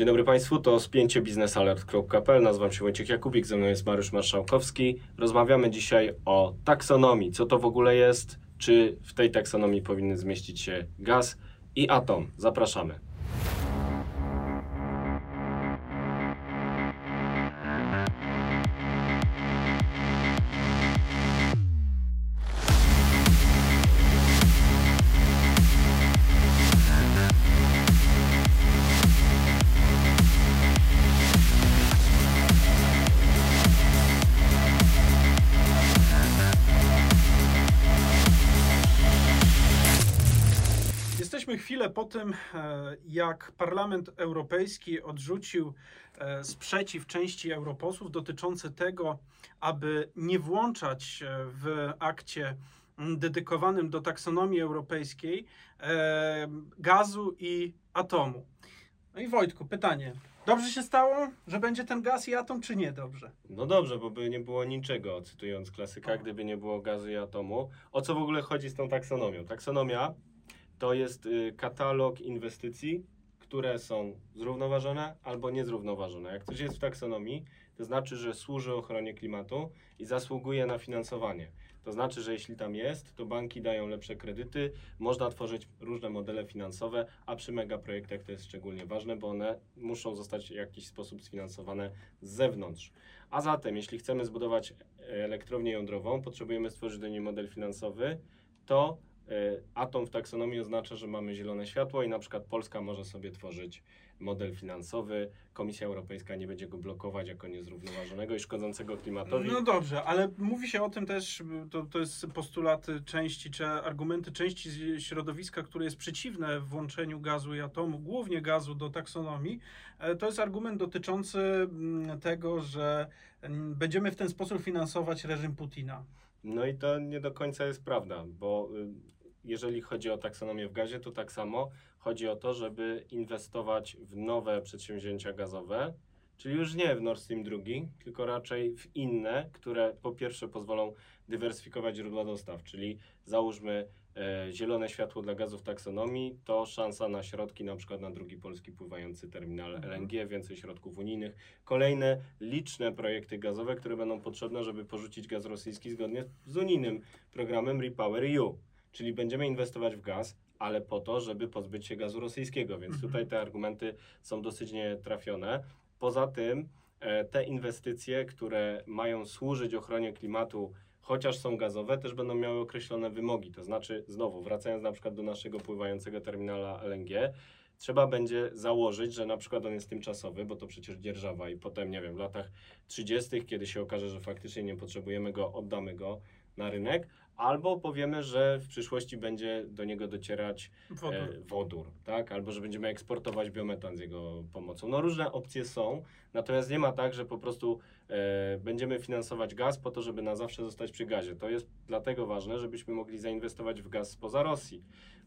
Dzień dobry Państwu, to spięcie biznesalert.pl. Nazywam się Wojciech Jakubik, ze mną jest Mariusz Marszałkowski. Rozmawiamy dzisiaj o taksonomii. Co to w ogóle jest? Czy w tej taksonomii powinny zmieścić się gaz i atom? Zapraszamy. Jesteśmy chwilę po tym, e, jak Parlament Europejski odrzucił e, sprzeciw części europosłów dotyczący tego, aby nie włączać e, w akcie dedykowanym do taksonomii europejskiej gazu i atomu. No i Wojtku, pytanie. Dobrze się stało, że będzie ten gaz i atom, czy nie dobrze? No dobrze, bo by nie było niczego, cytując klasyka, gdyby nie było gazu i atomu. O co w ogóle chodzi z tą taksonomią? Taksonomia to jest y, katalog inwestycji, które są zrównoważone albo niezrównoważone. Jak coś jest w taksonomii, to znaczy, że służy ochronie klimatu i zasługuje na finansowanie. To znaczy, że jeśli tam jest, to banki dają lepsze kredyty, można tworzyć różne modele finansowe, a przy megaprojektach to jest szczególnie ważne, bo one muszą zostać w jakiś sposób sfinansowane z zewnątrz. A zatem, jeśli chcemy zbudować e, elektrownię jądrową, potrzebujemy stworzyć do niej model finansowy, to Atom w taksonomii oznacza, że mamy zielone światło i na przykład Polska może sobie tworzyć model finansowy. Komisja Europejska nie będzie go blokować jako niezrównoważonego i szkodzącego klimatowi. No dobrze, ale mówi się o tym też, to, to jest postulat części, czy argumenty części środowiska, które jest przeciwne włączeniu gazu i atomu, głównie gazu do taksonomii. E, To jest argument dotyczący mm, tego, że mm, będziemy w ten sposób finansować reżim Putina. No i to nie do końca jest prawda, bo y, jeżeli chodzi o taksonomię w gazie, to tak samo chodzi o to, żeby inwestować w nowe przedsięwzięcia gazowe, czyli już nie w Nord Stream 2, tylko raczej w inne, które po pierwsze pozwolą dywersyfikować źródła dostaw, czyli załóżmy e, zielone światło dla gazów taksonomii, to szansa na środki, na przykład na drugi polski pływający terminal Mhm. LNG, więcej środków unijnych, kolejne liczne projekty gazowe, które będą potrzebne, żeby porzucić gaz rosyjski zgodnie z unijnym programem Repower EU. Czyli będziemy inwestować w gaz, ale po to, żeby pozbyć się gazu rosyjskiego, więc Mhm. tutaj te argumenty są dosyć nietrafione. Poza tym e, te inwestycje, które mają służyć ochronie klimatu, chociaż są gazowe, też będą miały określone wymogi. To znaczy, znowu, wracając na przykład do naszego pływającego terminala LNG, trzeba będzie założyć, że na przykład on jest tymczasowy, bo to przecież dzierżawa i potem, nie wiem, w latach 30., kiedy się okaże, że faktycznie nie potrzebujemy go, oddamy go na rynek, albo powiemy, że w przyszłości będzie do niego docierać Wodór. e, wodór, tak? Albo że będziemy eksportować biometan z jego pomocą. No różne opcje są, natomiast nie ma tak, że po prostu e, będziemy finansować gaz po to, żeby na zawsze zostać przy gazie. To jest dlatego ważne, żebyśmy mogli zainwestować w gaz spoza Rosji.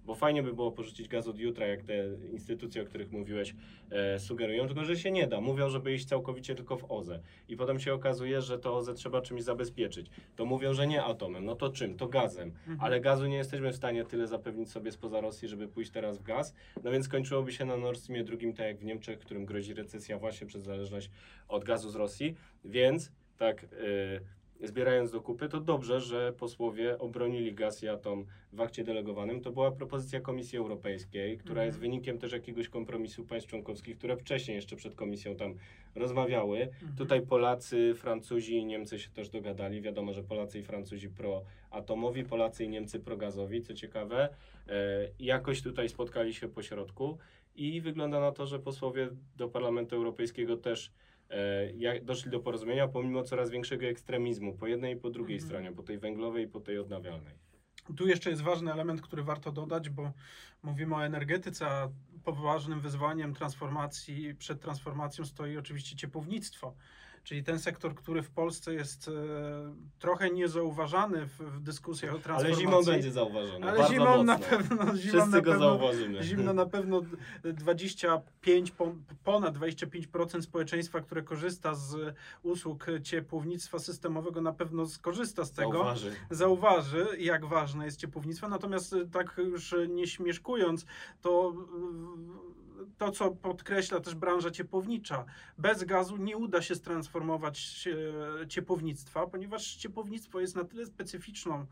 Bo fajnie by było porzucić gaz od jutra, jak te instytucje, o których mówiłeś, e, sugerują, tylko że się nie da. Mówią, żeby iść całkowicie tylko w OZE. I potem się okazuje, że to OZE trzeba czymś zabezpieczyć. To mówią, że nie atomem. No to czym? To gazem. Mhm. Ale gazu nie jesteśmy w stanie tyle zapewnić sobie spoza Rosji, żeby pójść teraz w gaz. No więc skończyłoby się na Nord Streamie drugim, tak jak w Niemczech, którym grozi recesja właśnie przez zależność od gazu z Rosji. Więc tak yy, zbierając do kupy, to dobrze, że posłowie obronili gaz i atom w akcie delegowanym. To była propozycja Komisji Europejskiej, która Mhm. jest wynikiem też jakiegoś kompromisu państw członkowskich, które wcześniej jeszcze przed Komisją tam rozmawiały. Mhm. Tutaj Polacy, Francuzi i Niemcy się też dogadali. Wiadomo, że Polacy i Francuzi proatomowi, Polacy i Niemcy progazowi, co ciekawe. E, jakoś tutaj spotkali się po środku i wygląda na to, że posłowie do Parlamentu Europejskiego też jak doszli do porozumienia, pomimo coraz większego ekstremizmu po jednej i po drugiej Mhm. stronie, po tej węglowej i po tej odnawialnej. Tu jeszcze jest ważny element, który warto dodać, bo mówimy o energetyce, a poważnym wyzwaniem transformacji, przed transformacją stoi oczywiście ciepłownictwo. Czyli ten sektor, który w Polsce jest e, trochę niezauważany w, w dyskusjach o Ale transformacji. zimą będzie zauważony. Ale zimą mocno. na pewno, zimą Wszyscy na go pewno, zauważymy. zimno na pewno 25, po- ponad 25% społeczeństwa, które korzysta z usług ciepłownictwa systemowego na pewno skorzysta z tego Zauważy. zauważy, jak ważne jest ciepłownictwo. Natomiast y, tak już nie śmieszkując, to to, co podkreśla też branża ciepłownicza. Bez gazu nie uda się transformować e, ciepłownictwa, ponieważ ciepłownictwo jest na tyle specyficzną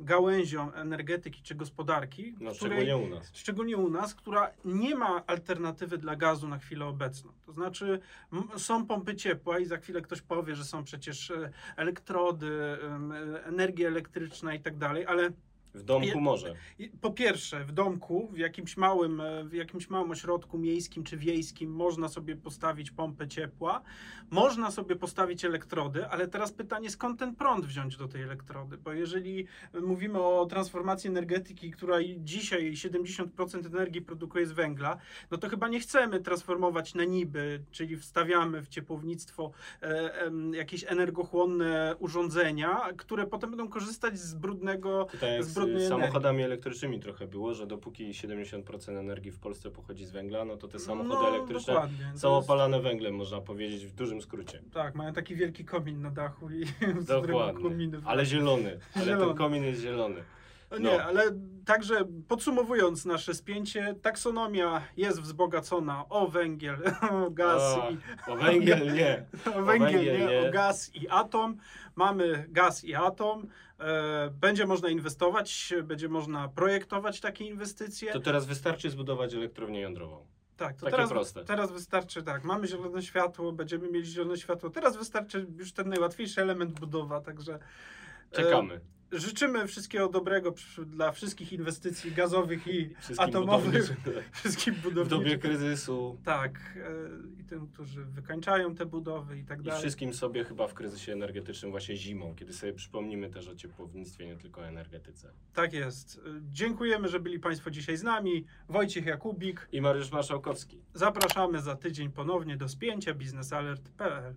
gałęzią energetyki czy gospodarki, No, której- szczególnie u nas. szczególnie u nas, która nie ma alternatywy dla gazu na chwilę obecną. To znaczy są pompy ciepła i za chwilę ktoś powie, że są przecież e, elektrody, e, energia elektryczna i tak dalej, ale W domku może. po pierwsze, w domku, w jakimś małym, e, w jakimś małym ośrodku miejskim czy wiejskim można sobie postawić pompę ciepła, można sobie postawić elektrody, ale teraz pytanie, skąd ten prąd wziąć do tej elektrody? Bo jeżeli mówimy o transformacji energetyki, która dzisiaj 70% energii produkuje z węgla, no to chyba nie chcemy transformować na niby, czyli wstawiamy w ciepłownictwo e, jakieś energochłonne urządzenia, które potem będą korzystać z brudnego Tutaj z z samochodami elektrycznymi trochę było, że dopóki 70% energii w Polsce pochodzi z węgla, no to te samochody No, elektryczne są jest- opalane węglem, można powiedzieć w dużym skrócie. Tak, mają taki wielki komin na dachu i z Dokładnie. kominy Ale zielony. Ale Zielony. ten komin jest zielony. No no. Nie, ale także podsumowując nasze spięcie, taksonomia jest wzbogacona o węgiel, o gaz O, i O węgiel nie. o węgiel, węgiel nie, nie. o gaz i atom. Mamy gaz i atom. E, będzie można inwestować, będzie można projektować takie inwestycje. To teraz wystarczy zbudować elektrownię jądrową. tak, to takie teraz, proste. teraz wystarczy, tak, mamy zielone światło, będziemy mieli zielone światło. Teraz wystarczy już ten najłatwiejszy element budowa, także e, Czekamy. Życzymy wszystkiego dobrego dla wszystkich inwestycji gazowych i Wszystkim atomowych, budowniczym. wszystkim W dobie budowniczym. kryzysu. Tak, e, i tym, którzy wykańczają te budowy i tak I dalej. wszystkim sobie chyba w kryzysie energetycznym właśnie zimą, kiedy sobie przypomnimy też o ciepłownictwie, nie tylko o energetyce. Tak jest. E, Dziękujemy, że byli Państwo dzisiaj z nami. Wojciech Jakubik. I Mariusz Marszałkowski. Zapraszamy za tydzień ponownie do spięcia biznesalert.pl.